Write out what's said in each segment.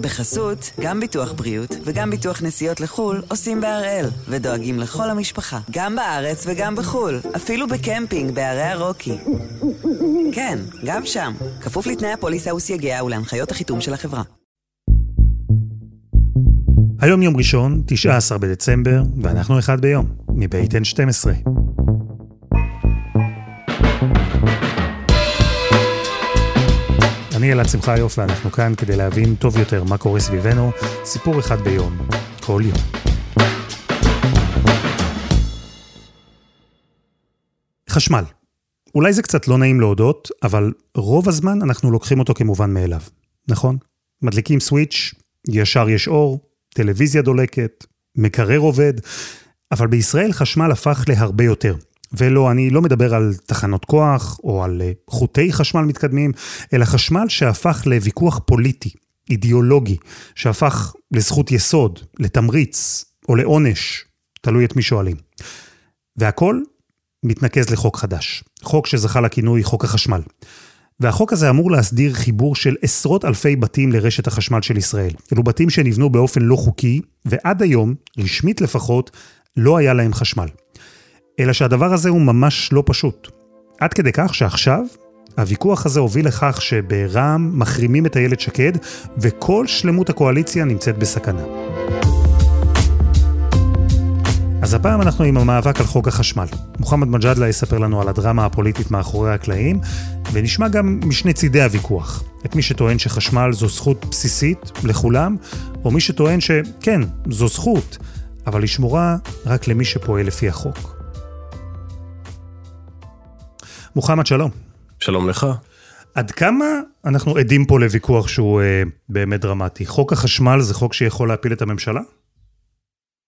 בחסות, גם ביטוח בריאות וגם ביטוח נסיעות לחו"ל עושים בהראל, ודואגים לכל המשפחה, גם בארץ וגם בחו"ל, אפילו בקמפינג בערי הרוקי. כן, גם שם, כפוף לתנאי הפוליסה וסייגיה ולהנחיות החיתום של החברה. היום יום ראשון, 19 בדצמבר, ואנחנו אחד ביום, מבית N12. אני אלעד שמחיוף ואנחנו כאן כדי להבין טוב יותר מה קורה סביבנו, סיפור אחד ביום, כל יום. חשמל. אולי זה קצת לא נעים להודות, אבל רוב הזמן אנחנו לוקחים אותו כמובן מאליו, נכון? מדליקים סוויץ', ישר יש אור, טלוויזיה דולקת, מקרר עובד, אבל בישראל חשמל הפך להרבה יותר. ולא, אני לא מדבר על תחנות כוח או על אה, חוטי חשמל מתקדמים, אלא חשמל שהפך לוויכוח פוליטי, אידיאולוגי, שהפך לזכות יסוד, לתמריץ או לעונש, תלוי את מי שואלים. והכל מתנקז לחוק חדש, חוק שזכה לכינוי חוק החשמל. והחוק הזה אמור להסדיר חיבור של עשרות אלפי בתים לרשת החשמל של ישראל. אלו בתים שנבנו באופן לא חוקי, ועד היום, רשמית לפחות, לא היה להם חשמל. אלא שהדבר הזה הוא ממש לא פשוט. עד כדי כך שעכשיו, הוויכוח הזה הוביל לכך שברע"מ מחרימים את איילת שקד, וכל שלמות הקואליציה נמצאת בסכנה. אז הפעם אנחנו עם המאבק על חוק החשמל. מוחמד מג'אדלה יספר לנו על הדרמה הפוליטית מאחורי הקלעים, ונשמע גם משני צידי הוויכוח. את מי שטוען שחשמל זו זכות בסיסית לכולם, או מי שטוען שכן, זו זכות, אבל היא שמורה רק למי שפועל לפי החוק. מוחמד, שלום. שלום לך. עד כמה אנחנו עדים פה לוויכוח שהוא אה, באמת דרמטי? חוק החשמל זה חוק שיכול להפיל את הממשלה?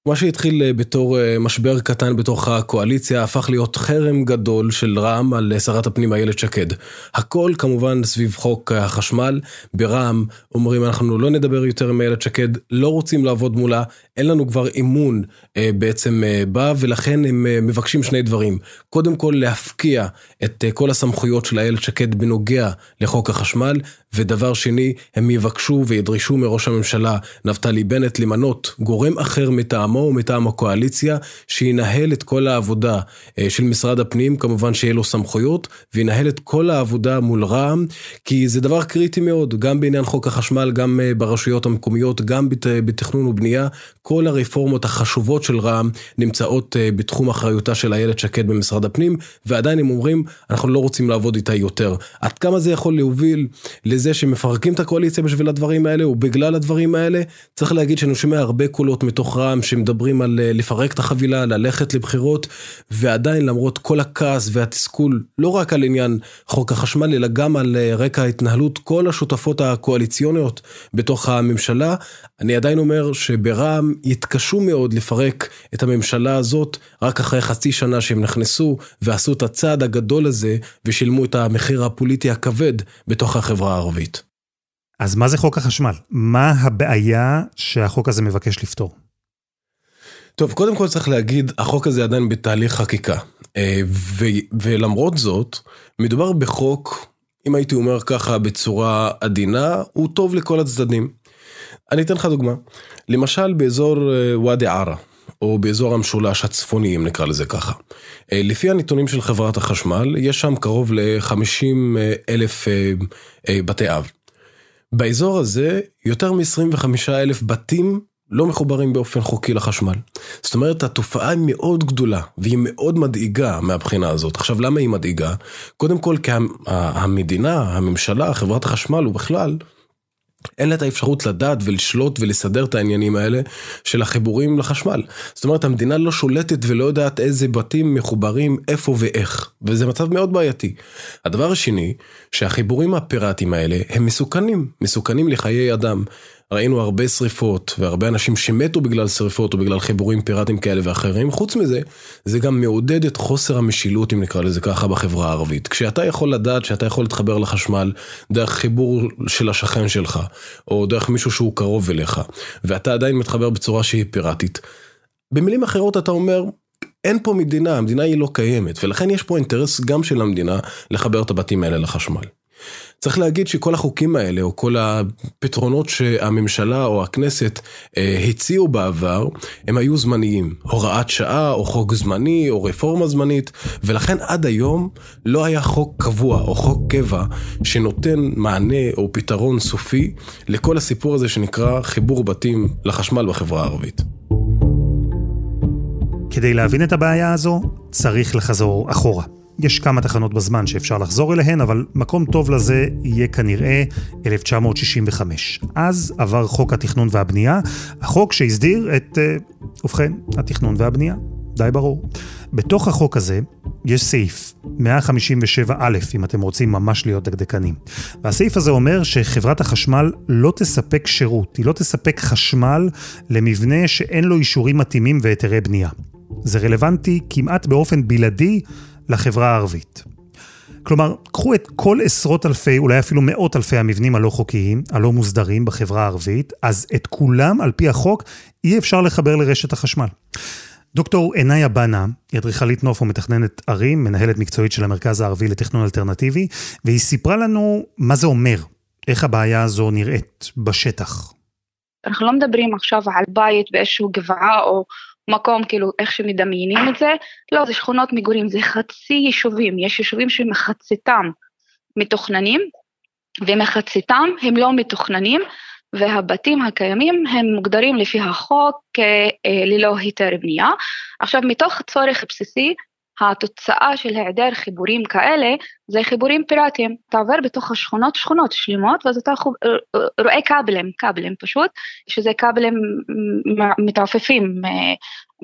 מה שהתחיל אה, בתור אה, משבר קטן בתוך הקואליציה הפך להיות חרם גדול של רע"מ על אה, שרת הפנים איילת שקד. הכל כמובן סביב חוק החשמל. ברע"מ אומרים אנחנו לא נדבר יותר עם איילת שקד, לא רוצים לעבוד מולה, אין לנו כבר אמון בעצם בה ולכן הם מבקשים שני דברים. קודם כל להפקיע את כל הסמכויות של איילת שקד בנוגע לחוק החשמל ודבר שני הם יבקשו וידרשו מראש הממשלה נפתלי בנט למנות גורם אחר מטעם מטעמו ומטעם הקואליציה, שינהל את כל העבודה אה, של משרד הפנים, כמובן שיהיה לו סמכויות, וינהל את כל העבודה מול רע"מ, כי זה דבר קריטי מאוד, גם בעניין חוק החשמל, גם אה, ברשויות המקומיות, גם בתכנון ובנייה, כל הרפורמות החשובות של רע"מ נמצאות אה, בתחום אחריותה של איילת שקד במשרד הפנים, ועדיין הם אומרים, אנחנו לא רוצים לעבוד איתה יותר. עד כמה זה יכול להוביל לזה שמפרקים את הקואליציה בשביל הדברים האלה, ובגלל הדברים האלה, צריך להגיד שאני שומע הרבה קולות מתוך רע"מ שמדברים על אה, לפרק את החבילה, ללכת לבחירות, ועדיין למרות כל הכעס והתסכול, לא רק על עניין חוק החשמל, אלא גם על אה, רקע התנהלות כל השותפות הקואליציוניות בתוך הממשלה, אני עדיין אומר שברע"מ יתקשו מאוד לפרק את הממשלה הזאת רק אחרי חצי שנה שהם נכנסו ועשו את הצעד הגדול הזה ושילמו את המחיר הפוליטי הכבד בתוך החברה הערבית. אז מה זה חוק החשמל? מה הבעיה שהחוק הזה מבקש לפתור? טוב, קודם כל צריך להגיד, החוק הזה עדיין בתהליך חקיקה. אה, ו- ולמרות זאת, מדובר בחוק, אם הייתי אומר ככה בצורה עדינה, הוא טוב לכל הצדדים. אני אתן לך דוגמה. למשל באזור אה, ואדי ערה, או באזור המשולש הצפוני, אם נקרא לזה ככה. אה, לפי הנתונים של חברת החשמל, יש שם קרוב ל-50 אלף בתי אב. באזור הזה, יותר מ-25 אלף בתים לא מחוברים באופן חוקי לחשמל. זאת אומרת, התופעה היא מאוד גדולה, והיא מאוד מדאיגה מהבחינה הזאת. עכשיו, למה היא מדאיגה? קודם כל, כי המדינה, הממשלה, חברת החשמל ובכלל, אין לה את האפשרות לדעת ולשלוט ולסדר את העניינים האלה של החיבורים לחשמל. זאת אומרת, המדינה לא שולטת ולא יודעת איזה בתים מחוברים, איפה ואיך, וזה מצב מאוד בעייתי. הדבר השני, שהחיבורים הפיראטיים האלה הם מסוכנים, מסוכנים לחיי אדם. ראינו הרבה שריפות והרבה אנשים שמתו בגלל שריפות או בגלל חיבורים פיראטיים כאלה ואחרים. חוץ מזה, זה גם מעודד את חוסר המשילות, אם נקרא לזה ככה, בחברה הערבית. כשאתה יכול לדעת שאתה יכול להתחבר לחשמל דרך חיבור של השכן שלך, או דרך מישהו שהוא קרוב אליך, ואתה עדיין מתחבר בצורה שהיא פיראטית. במילים אחרות אתה אומר, אין פה מדינה, המדינה היא לא קיימת, ולכן יש פה אינטרס גם של המדינה לחבר את הבתים האלה לחשמל. צריך להגיד שכל החוקים האלה, או כל הפתרונות שהממשלה או הכנסת אה, הציעו בעבר, הם היו זמניים. הוראת שעה, או חוק זמני, או רפורמה זמנית, ולכן עד היום לא היה חוק קבוע, או חוק קבע, שנותן מענה או פתרון סופי לכל הסיפור הזה שנקרא חיבור בתים לחשמל בחברה הערבית. כדי להבין את הבעיה הזו, צריך לחזור אחורה. יש כמה תחנות בזמן שאפשר לחזור אליהן, אבל מקום טוב לזה יהיה כנראה 1965. אז עבר חוק התכנון והבנייה, החוק שהסדיר את, אה, ובכן, התכנון והבנייה. די ברור. בתוך החוק הזה יש סעיף, 157א, אם אתם רוצים ממש להיות דקדקנים. והסעיף הזה אומר שחברת החשמל לא תספק שירות, היא לא תספק חשמל למבנה שאין לו אישורים מתאימים והיתרי בנייה. זה רלוונטי כמעט באופן בלעדי לחברה הערבית. כלומר, קחו את כל עשרות אלפי, אולי אפילו מאות אלפי המבנים הלא חוקיים, הלא מוסדרים בחברה הערבית, אז את כולם, על פי החוק, אי אפשר לחבר לרשת החשמל. דוקטור עיניה בנה, היא אדריכלית נוף ומתכננת ערים, מנהלת מקצועית של המרכז הערבי לתכנון אלטרנטיבי, והיא סיפרה לנו מה זה אומר, איך הבעיה הזו נראית בשטח. אנחנו לא מדברים עכשיו על בית באיזשהו גבעה או מקום כאילו איך שמדמיינים את זה, לא זה שכונות מגורים, זה חצי יישובים, יש יישובים שמחציתם מתוכננים ומחציתם הם לא מתוכננים והבתים הקיימים הם מוגדרים לפי החוק ללא היתר בנייה. עכשיו מתוך צורך בסיסי התוצאה של היעדר חיבורים כאלה זה חיבורים פיראטיים. אתה עובר בתוך השכונות שכונות שלמות ואז אתה רואה כבלים, כבלים פשוט, שזה כבלים מתעופפים אה,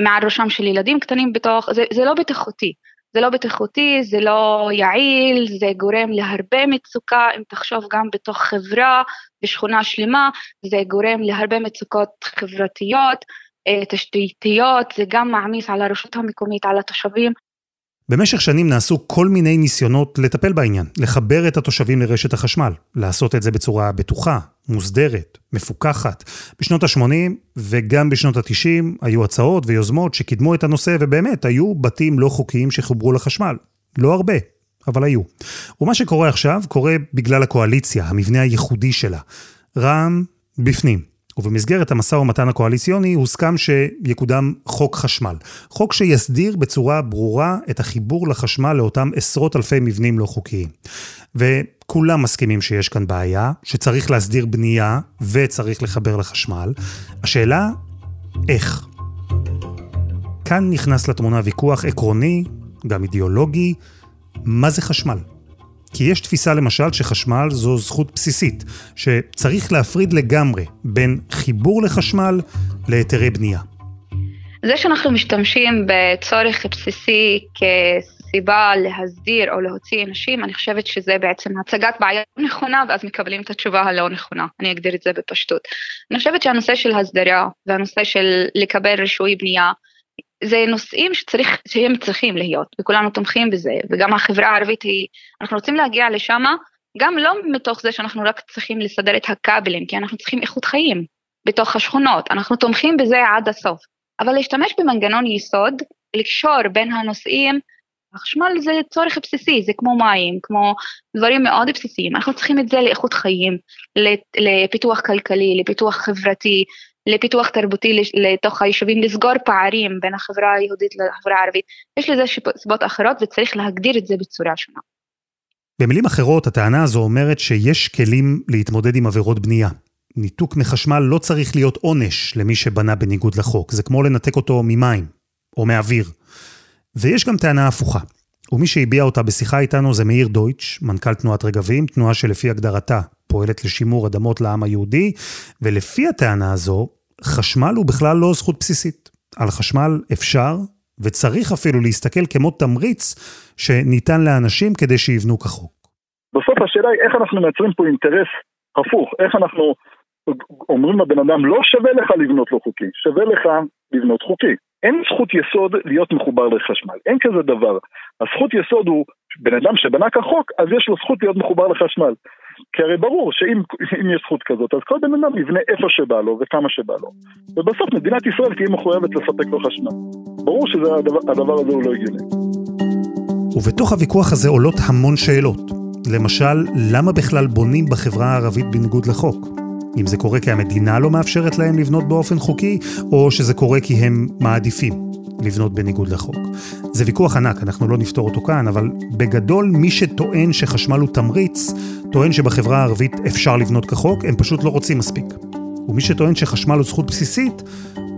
מעל ראשם של ילדים קטנים בתוך, זה, זה לא בטיחותי. זה לא בטיחותי, זה לא יעיל, זה גורם להרבה מצוקה, אם תחשוב גם בתוך חברה, בשכונה שלמה, זה גורם להרבה מצוקות חברתיות, אה, תשתיתיות, זה גם מעמיס על הרשות המקומית, על התושבים, במשך שנים נעשו כל מיני ניסיונות לטפל בעניין, לחבר את התושבים לרשת החשמל, לעשות את זה בצורה בטוחה, מוסדרת, מפוקחת. בשנות ה-80 וגם בשנות ה-90 היו הצעות ויוזמות שקידמו את הנושא, ובאמת היו בתים לא חוקיים שחוברו לחשמל. לא הרבה, אבל היו. ומה שקורה עכשיו קורה בגלל הקואליציה, המבנה הייחודי שלה. רע"מ בפנים. ובמסגרת המשא ומתן הקואליציוני הוסכם שיקודם חוק חשמל. חוק שיסדיר בצורה ברורה את החיבור לחשמל לאותם עשרות אלפי מבנים לא חוקיים. וכולם מסכימים שיש כאן בעיה, שצריך להסדיר בנייה וצריך לחבר לחשמל. השאלה, איך? כאן נכנס לתמונה ויכוח עקרוני, גם אידיאולוגי, מה זה חשמל? כי יש תפיסה למשל שחשמל זו זכות בסיסית, שצריך להפריד לגמרי בין חיבור לחשמל להיתרי בנייה. זה שאנחנו משתמשים בצורך בסיסי כסיבה להסדיר או להוציא אנשים, אני חושבת שזה בעצם הצגת בעיה נכונה ואז מקבלים את התשובה הלא נכונה, אני אגדיר את זה בפשטות. אני חושבת שהנושא של הסדרה והנושא של לקבל רישוי בנייה זה נושאים שצריך, שהם צריכים להיות, וכולנו תומכים בזה, וגם החברה הערבית היא, אנחנו רוצים להגיע לשם, גם לא מתוך זה שאנחנו רק צריכים לסדר את הכבלים, כי אנחנו צריכים איכות חיים בתוך השכונות, אנחנו תומכים בזה עד הסוף, אבל להשתמש במנגנון יסוד, לקשור בין הנושאים, החשמל זה צורך בסיסי, זה כמו מים, כמו דברים מאוד בסיסיים, אנחנו צריכים את זה לאיכות חיים, לפיתוח כלכלי, לפיתוח חברתי, לפיתוח תרבותי לתוך היישובים, לסגור פערים בין החברה היהודית לחברה הערבית. יש לזה סיבות אחרות וצריך להגדיר את זה בצורה שונה. במילים אחרות, הטענה הזו אומרת שיש כלים להתמודד עם עבירות בנייה. ניתוק מחשמל לא צריך להיות עונש למי שבנה בניגוד לחוק, זה כמו לנתק אותו ממים או מאוויר. ויש גם טענה הפוכה, ומי שהביע אותה בשיחה איתנו זה מאיר דויטש, מנכ"ל תנועת רגבים, תנועה שלפי הגדרתה פועלת לשימור אדמות לעם היהודי, ולפי הטענה הזו, חשמל הוא בכלל לא זכות בסיסית. על חשמל אפשר וצריך אפילו להסתכל כמו תמריץ שניתן לאנשים כדי שיבנו כחוק. בסוף השאלה היא איך אנחנו מייצרים פה אינטרס הפוך, איך אנחנו אומרים לבן אדם לא שווה לך לבנות לא חוקי, שווה לך לבנות חוקי. אין זכות יסוד להיות מחובר לחשמל, אין כזה דבר. הזכות יסוד הוא, בן אדם שבנה כחוק, אז יש לו זכות להיות מחובר לחשמל. כי הרי ברור שאם יש זכות כזאת, אז כל בן אדם יבנה איפה שבא לו וכמה שבא לו. ובסוף מדינת ישראל תהיה מחויבת לספק לו חשמל. ברור שהדבר הזה הוא לא הגיוני. ובתוך הוויכוח הזה עולות המון שאלות. למשל, למה בכלל בונים בחברה הערבית בניגוד לחוק? אם זה קורה כי המדינה לא מאפשרת להם לבנות באופן חוקי, או שזה קורה כי הם מעדיפים לבנות בניגוד לחוק. זה ויכוח ענק, אנחנו לא נפתור אותו כאן, אבל בגדול מי שטוען שחשמל הוא תמריץ, טוען שבחברה הערבית אפשר לבנות כחוק, הם פשוט לא רוצים מספיק. ומי שטוען שחשמל הוא זכות בסיסית,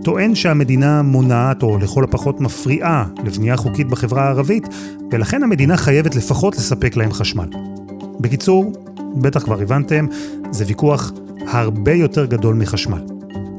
טוען שהמדינה מונעת או לכל הפחות מפריעה לבנייה חוקית בחברה הערבית, ולכן המדינה חייבת לפחות לספק להם חשמל. בקיצור, בטח כבר הבנתם, זה ויכוח הרבה יותר גדול מחשמל.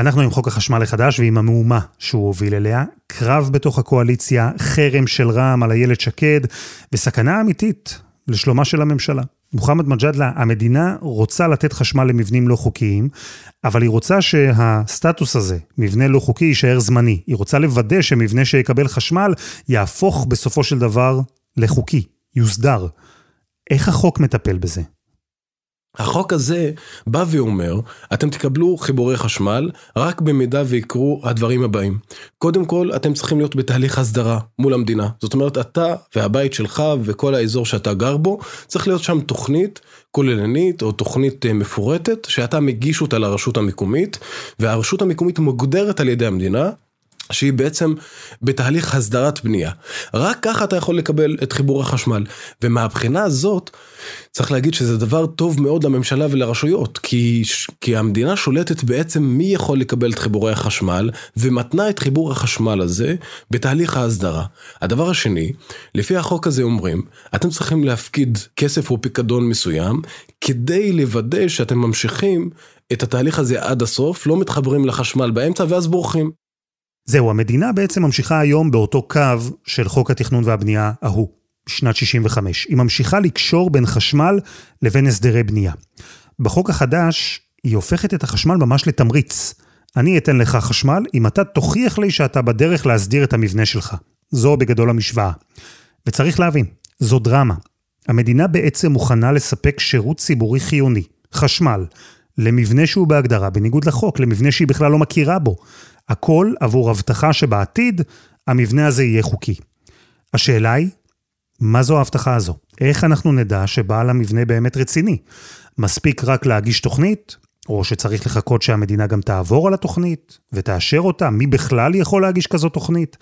אנחנו עם חוק החשמל החדש ועם המהומה שהוא הוביל אליה, קרב בתוך הקואליציה, חרם של רע"מ על איילת שקד, וסכנה אמיתית לשלומה של הממשלה. מוחמד מג'אדלה, המדינה רוצה לתת חשמל למבנים לא חוקיים, אבל היא רוצה שהסטטוס הזה, מבנה לא חוקי, יישאר זמני. היא רוצה לוודא שמבנה שיקבל חשמל יהפוך בסופו של דבר לחוקי, יוסדר. איך החוק מטפל בזה? החוק הזה בא ואומר, אתם תקבלו חיבורי חשמל רק במידה ויקרו הדברים הבאים. קודם כל, אתם צריכים להיות בתהליך הסדרה מול המדינה. זאת אומרת, אתה והבית שלך וכל האזור שאתה גר בו, צריך להיות שם תוכנית כוללנית או תוכנית אה, מפורטת, שאתה מגיש אותה לרשות המקומית, והרשות המקומית מוגדרת על ידי המדינה, שהיא בעצם בתהליך הסדרת בנייה. רק ככה אתה יכול לקבל את חיבור החשמל. ומהבחינה הזאת, צריך להגיד שזה דבר טוב מאוד לממשלה ולרשויות, כי, כי המדינה שולטת בעצם מי יכול לקבל את חיבורי החשמל, ומתנה את חיבור החשמל הזה בתהליך ההסדרה. הדבר השני, לפי החוק הזה אומרים, אתם צריכים להפקיד כסף או פיקדון מסוים, כדי לוודא שאתם ממשיכים את התהליך הזה עד הסוף, לא מתחברים לחשמל באמצע ואז בורחים. זהו, המדינה בעצם ממשיכה היום באותו קו של חוק התכנון והבנייה ההוא, שנת 65. היא ממשיכה לקשור בין חשמל לבין הסדרי בנייה. בחוק החדש, היא הופכת את החשמל ממש לתמריץ. אני אתן לך חשמל אם אתה תוכיח לי שאתה בדרך להסדיר את המבנה שלך. זו בגדול המשוואה. וצריך להבין, זו דרמה. המדינה בעצם מוכנה לספק שירות ציבורי חיוני, חשמל, למבנה שהוא בהגדרה בניגוד לחוק, למבנה שהיא בכלל לא מכירה בו. הכל עבור הבטחה שבעתיד המבנה הזה יהיה חוקי. השאלה היא, מה זו ההבטחה הזו? איך אנחנו נדע שבעל המבנה באמת רציני? מספיק רק להגיש תוכנית, או שצריך לחכות שהמדינה גם תעבור על התוכנית ותאשר אותה? מי בכלל יכול להגיש כזו תוכנית?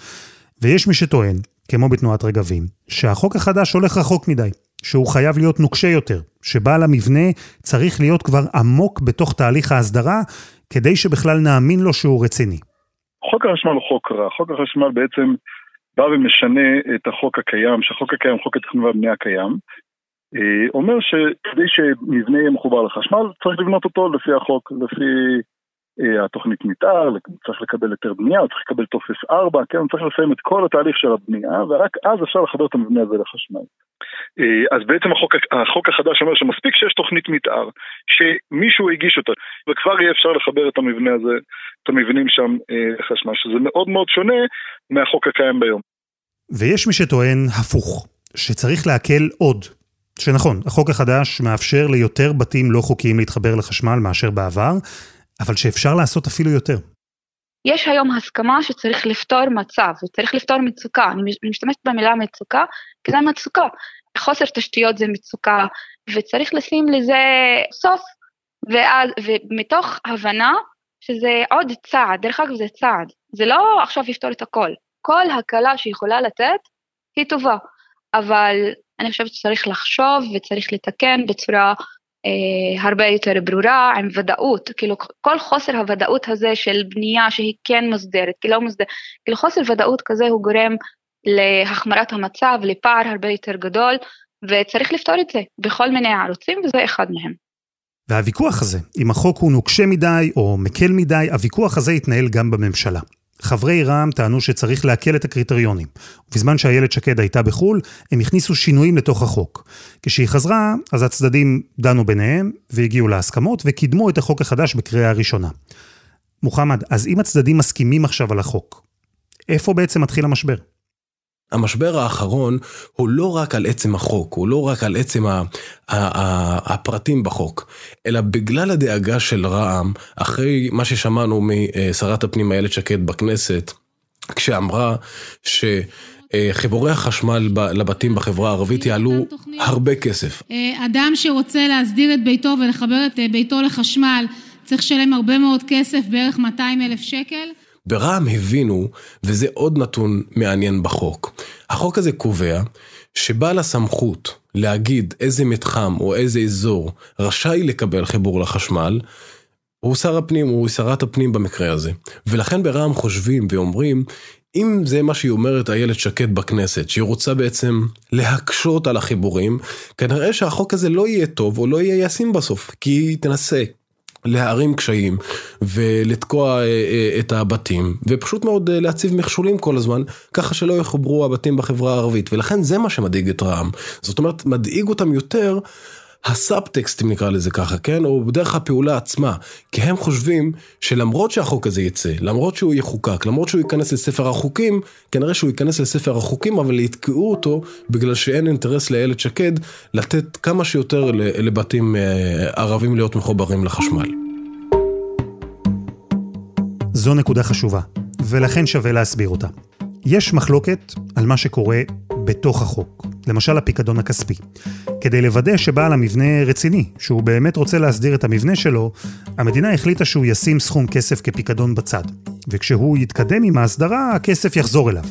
ויש מי שטוען, כמו בתנועת רגבים, שהחוק החדש הולך רחוק מדי, שהוא חייב להיות נוקשה יותר, שבעל המבנה צריך להיות כבר עמוק בתוך תהליך ההסדרה, כדי שבכלל נאמין לו שהוא רציני. חוק החשמל הוא חוק רע, חוק החשמל בעצם בא ומשנה את החוק הקיים, שהחוק הקיים, חוק התכנון והבנייה הקיים, אה, אומר שכדי שמבנה יהיה מחובר לחשמל, צריך לבנות אותו לפי החוק, לפי התוכנית מתאר, צריך לקבל היתר בנייה, צריך לקבל טופס 4, כן, צריך לסיים את כל התהליך של הבנייה, ורק אז אפשר לחבר את המבנה הזה לחשמל. אה, אז בעצם החוק, החוק החדש אומר שמספיק שיש תוכנית מתאר, שמישהו הגיש אותה, וכבר יהיה אפשר לחבר את המבנה הזה, את המבנים שם אה, לחשמל, שזה מאוד מאוד שונה מהחוק הקיים ביום. ויש מי שטוען הפוך, שצריך להקל עוד. שנכון, החוק החדש מאפשר ליותר בתים לא חוקיים להתחבר לחשמל מאשר בעבר, אבל שאפשר לעשות אפילו יותר. יש היום הסכמה שצריך לפתור מצב, וצריך לפתור מצוקה. אני משתמשת במילה מצוקה, כי זה מצוקה. חוסר תשתיות זה מצוקה, וצריך לשים לזה סוף, ואז, ומתוך הבנה שזה עוד צעד, דרך אגב זה צעד, זה לא עכשיו יפתור את הכל. כל הקלה שיכולה לתת היא טובה, אבל אני חושבת שצריך לחשוב וצריך לתקן בצורה הרבה יותר ברורה, עם ודאות, כאילו כל חוסר הוודאות הזה של בנייה שהיא כן מוסדרת, כי לא מוסדרת, כאילו חוסר ודאות כזה הוא גורם להחמרת המצב, לפער הרבה יותר גדול, וצריך לפתור את זה בכל מיני ערוצים, וזה אחד מהם. והוויכוח הזה, אם החוק הוא נוקשה מדי או מקל מדי, הוויכוח הזה יתנהל גם בממשלה. חברי רע"מ טענו שצריך להקל את הקריטריונים. ובזמן שאיילת שקד הייתה בחו"ל, הם הכניסו שינויים לתוך החוק. כשהיא חזרה, אז הצדדים דנו ביניהם, והגיעו להסכמות, וקידמו את החוק החדש בקריאה הראשונה. מוחמד, אז אם הצדדים מסכימים עכשיו על החוק, איפה בעצם מתחיל המשבר? המשבר האחרון הוא לא רק על עצם החוק, הוא לא רק על עצם ה, ה, ה, הפרטים בחוק, אלא בגלל הדאגה של רע"מ, אחרי מה ששמענו משרת הפנים איילת שקד בכנסת, כשאמרה ש... חיבורי החשמל לבתים בחברה הערבית יעלו הרבה כסף. אדם שרוצה להסדיר את ביתו ולחבר את ביתו לחשמל צריך לשלם הרבה מאוד כסף, בערך 200 אלף שקל. ברע"מ הבינו, וזה עוד נתון מעניין בחוק, החוק הזה קובע שבעל הסמכות להגיד איזה מתחם או איזה אזור רשאי לקבל חיבור לחשמל, הוא שר הפנים, הוא שרת הפנים במקרה הזה. ולכן ברע"מ חושבים ואומרים, אם זה מה שהיא אומרת איילת שקד בכנסת, שהיא רוצה בעצם להקשות על החיבורים, כנראה שהחוק הזה לא יהיה טוב או לא יהיה ישים בסוף, כי היא תנסה להערים קשיים ולתקוע אה, אה, את הבתים ופשוט מאוד אה, להציב מכשולים כל הזמן ככה שלא יחוברו הבתים בחברה הערבית. ולכן זה מה שמדאיג את רע"מ. זאת אומרת מדאיג אותם יותר הסאבטקסט אם נקרא לזה ככה כן או בדרך הפעולה עצמה כי הם חושבים שלמרות שהחוק הזה יצא למרות שהוא יחוקק למרות שהוא ייכנס לספר החוקים כנראה שהוא ייכנס לספר החוקים אבל יתקעו אותו בגלל שאין אינטרס לאיילת שקד לתת כמה שיותר לבתים ערבים להיות מחוברים לחשמל. זו נקודה חשובה, ולכן שווה להסביר אותה. יש מחלוקת על מה שקורה בתוך החוק, למשל הפיקדון הכספי. כדי לוודא שבעל המבנה רציני, שהוא באמת רוצה להסדיר את המבנה שלו, המדינה החליטה שהוא ישים סכום כסף כפיקדון בצד. וכשהוא יתקדם עם ההסדרה, הכסף יחזור אליו.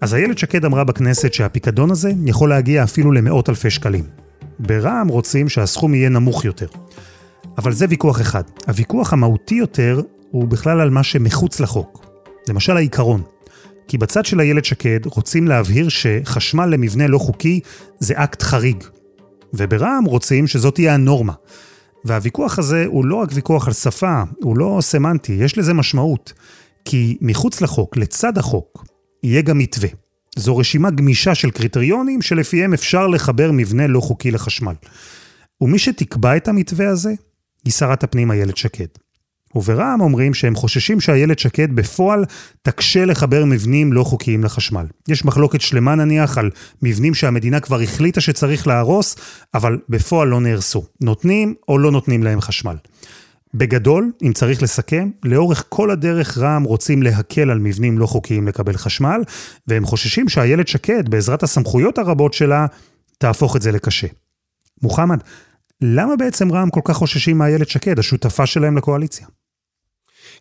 אז איילת שקד אמרה בכנסת שהפיקדון הזה יכול להגיע אפילו למאות אלפי שקלים. ברע"מ רוצים שהסכום יהיה נמוך יותר. אבל זה ויכוח אחד. הוויכוח המהותי יותר הוא בכלל על מה שמחוץ לחוק. למשל העיקרון. כי בצד של איילת שקד רוצים להבהיר שחשמל למבנה לא חוקי זה אקט חריג. וברע"מ רוצים שזאת תהיה הנורמה. והוויכוח הזה הוא לא רק ויכוח על שפה, הוא לא סמנטי, יש לזה משמעות. כי מחוץ לחוק, לצד החוק, יהיה גם מתווה. זו רשימה גמישה של קריטריונים שלפיהם אפשר לחבר מבנה לא חוקי לחשמל. ומי שתקבע את המתווה הזה היא שרת הפנים איילת שקד. וברע"מ אומרים שהם חוששים שאיילת שקד בפועל תקשה לחבר מבנים לא חוקיים לחשמל. יש מחלוקת שלמה נניח על מבנים שהמדינה כבר החליטה שצריך להרוס, אבל בפועל לא נהרסו. נותנים או לא נותנים להם חשמל. בגדול, אם צריך לסכם, לאורך כל הדרך רע"מ רוצים להקל על מבנים לא חוקיים לקבל חשמל, והם חוששים שאיילת שקד, בעזרת הסמכויות הרבות שלה, תהפוך את זה לקשה. מוחמד, למה בעצם רע"מ כל כך חוששים מאיילת שקד, השותפה שלהם לקואליציה?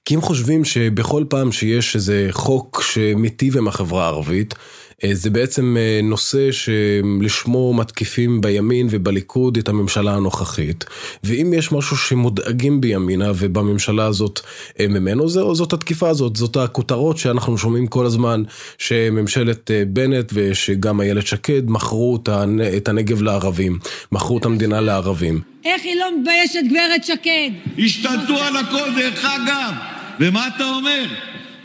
כי הם חושבים שבכל פעם שיש איזה חוק שמיטיב עם החברה הערבית, זה בעצם אה, נושא שלשמו מתקיפים בימין ובליכוד את הממשלה הנוכחית. ואם יש משהו שמודאגים בימינה ובממשלה הזאת אה, ממנו, זה, זאת התקיפה הזאת, זאת הכותרות שאנחנו שומעים כל הזמן, שממשלת בנט ושגם איילת שקד מכרו את הנגב לערבים, מכרו את המדינה לערבים. איך היא לא מתביישת גברת שקד? השתלטו על הכל דרך אגב. ומה אתה אומר?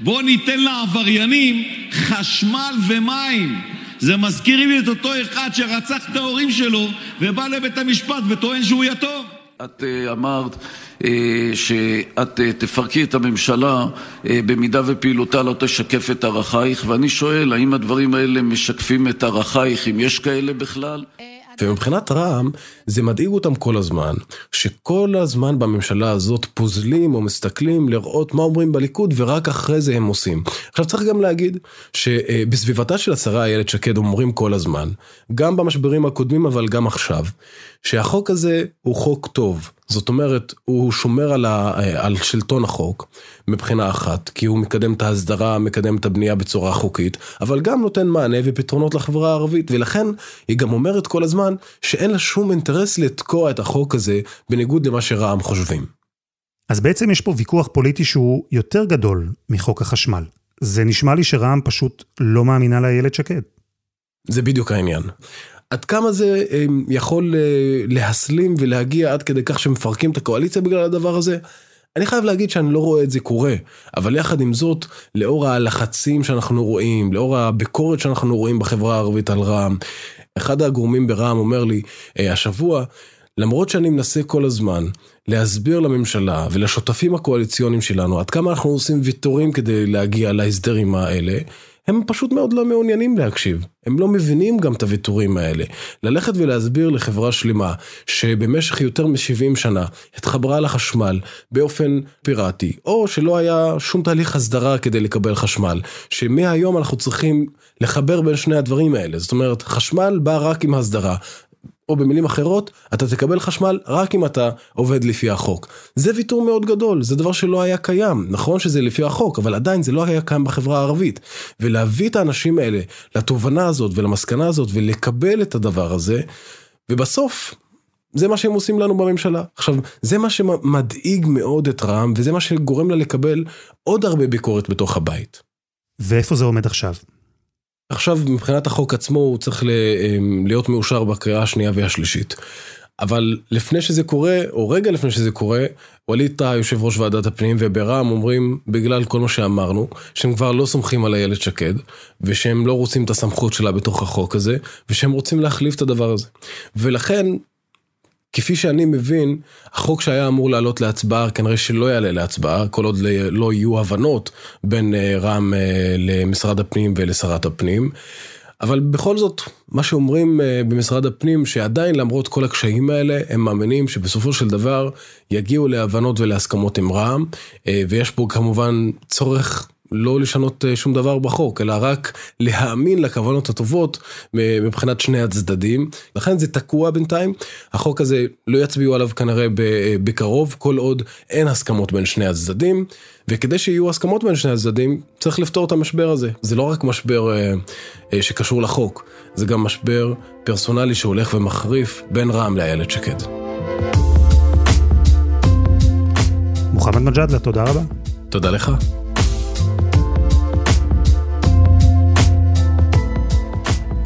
בוא ניתן לעבריינים חשמל ומים. זה מזכיר לי את אותו אחד שרצח את ההורים שלו ובא לבית המשפט וטוען שהוא יתום. את uh, אמרת uh, שאת uh, תפרקי את הממשלה במידה ופעילותה לא תשקף את ערכייך, ואני שואל, האם הדברים האלה משקפים את ערכייך, אם יש כאלה בכלל? ומבחינת רע"מ, זה מדאיג אותם כל הזמן, שכל הזמן בממשלה הזאת פוזלים או מסתכלים לראות מה אומרים בליכוד, ורק אחרי זה הם עושים. עכשיו צריך גם להגיד שבסביבתה של השרה איילת שקד אומרים כל הזמן, גם במשברים הקודמים אבל גם עכשיו, שהחוק הזה הוא חוק טוב. זאת אומרת, הוא שומר על, ה, על שלטון החוק מבחינה אחת, כי הוא מקדם את ההסדרה, מקדם את הבנייה בצורה חוקית, אבל גם נותן מענה ופתרונות לחברה הערבית, ולכן היא גם אומרת כל הזמן שאין לה שום אינטרס לתקוע את החוק הזה, בניגוד למה שרע"מ חושבים. אז בעצם יש פה ויכוח פוליטי שהוא יותר גדול מחוק החשמל. זה נשמע לי שרע"מ פשוט לא מאמינה לאיילת שקד. זה בדיוק העניין. עד כמה זה יכול אה, להסלים ולהגיע עד כדי כך שמפרקים את הקואליציה בגלל הדבר הזה? אני חייב להגיד שאני לא רואה את זה קורה, אבל יחד עם זאת, לאור הלחצים שאנחנו רואים, לאור הביקורת שאנחנו רואים בחברה הערבית על רע"מ, אחד הגורמים ברע"מ אומר לי, אה, השבוע, למרות שאני מנסה כל הזמן להסביר לממשלה ולשותפים הקואליציוניים שלנו עד כמה אנחנו עושים ויתורים כדי להגיע להסדרים האלה, הם פשוט מאוד לא מעוניינים להקשיב. הם לא מבינים גם את הוויתורים האלה. ללכת ולהסביר לחברה שלמה שבמשך יותר מ-70 שנה התחברה לחשמל באופן פיראטי, או שלא היה שום תהליך הסדרה כדי לקבל חשמל, שמהיום אנחנו צריכים לחבר בין שני הדברים האלה. זאת אומרת, חשמל בא רק עם הסדרה. או במילים אחרות, אתה תקבל חשמל רק אם אתה עובד לפי החוק. זה ויתור מאוד גדול, זה דבר שלא היה קיים. נכון שזה לפי החוק, אבל עדיין זה לא היה קיים בחברה הערבית. ולהביא את האנשים האלה לתובנה הזאת ולמסקנה הזאת ולקבל את הדבר הזה, ובסוף, זה מה שהם עושים לנו בממשלה. עכשיו, זה מה שמדאיג מאוד את רע"מ, וזה מה שגורם לה לקבל עוד הרבה ביקורת בתוך הבית. ואיפה זה עומד עכשיו? עכשיו מבחינת החוק עצמו הוא צריך אמ, להיות מאושר בקריאה השנייה והשלישית. אבל לפני שזה קורה, או רגע לפני שזה קורה, ווליד טאה, יושב ראש ועדת הפנים, וברע"מ אומרים, בגלל כל מה שאמרנו, שהם כבר לא סומכים על איילת שקד, ושהם לא רוצים את הסמכות שלה בתוך החוק הזה, ושהם רוצים להחליף את הדבר הזה. ולכן, כפי שאני מבין, החוק שהיה אמור לעלות להצבעה כנראה שלא יעלה להצבעה, כל עוד לא יהיו הבנות בין אה, רע"מ אה, למשרד הפנים ולשרת הפנים. אבל בכל זאת, מה שאומרים אה, במשרד הפנים, שעדיין למרות כל הקשיים האלה, הם מאמינים שבסופו של דבר יגיעו להבנות ולהסכמות עם רע"מ, ויש פה כמובן צורך לא לשנות אה, שום דבר בחוק, אלא רק להאמין לכוונות הטובות מבחינת שני הצדדים. לכן זה תקוע בינתיים. החוק הזה לא יצביעו עליו כנראה בקרוב, כל עוד אין הסכמות בין שני הצדדים. וכדי שיהיו הסכמות בין שני הצדדים, צריך לפתור את המשבר הזה. זה לא רק משבר אה, אה, שקשור לחוק, זה גם משבר פרסונלי שהולך ומחריף בין רע"מ לאיילת שקד. מוחמד מג'אדלה, תודה רבה. תודה לך.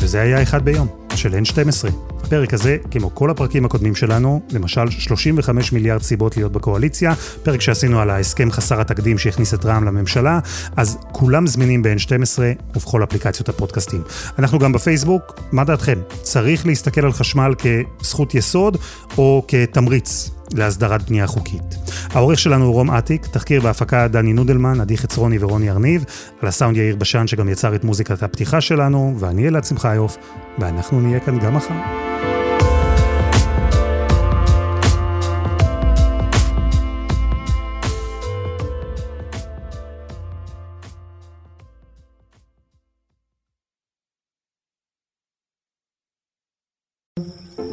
וזה היה אחד ביום, של N12. הפרק הזה, כמו כל הפרקים הקודמים שלנו, למשל 35 מיליארד סיבות להיות בקואליציה, פרק שעשינו על ההסכם חסר התקדים שהכניס את רע"מ לממשלה, אז כולם זמינים ב-N12 ובכל אפליקציות הפודקאסטים. אנחנו גם בפייסבוק, מה דעתכם? צריך להסתכל על חשמל כזכות יסוד או כתמריץ להסדרת בנייה חוקית. העורך שלנו הוא רום אטיק, תחקיר בהפקה דני נודלמן, עדי חצרוני ורוני ארניב, על הסאונד יאיר בשן שגם יצר את מוזיקת הפתיחה שלנו, ואני אלעד שמחיוף, ואנחנו נהיה כאן גם מחר.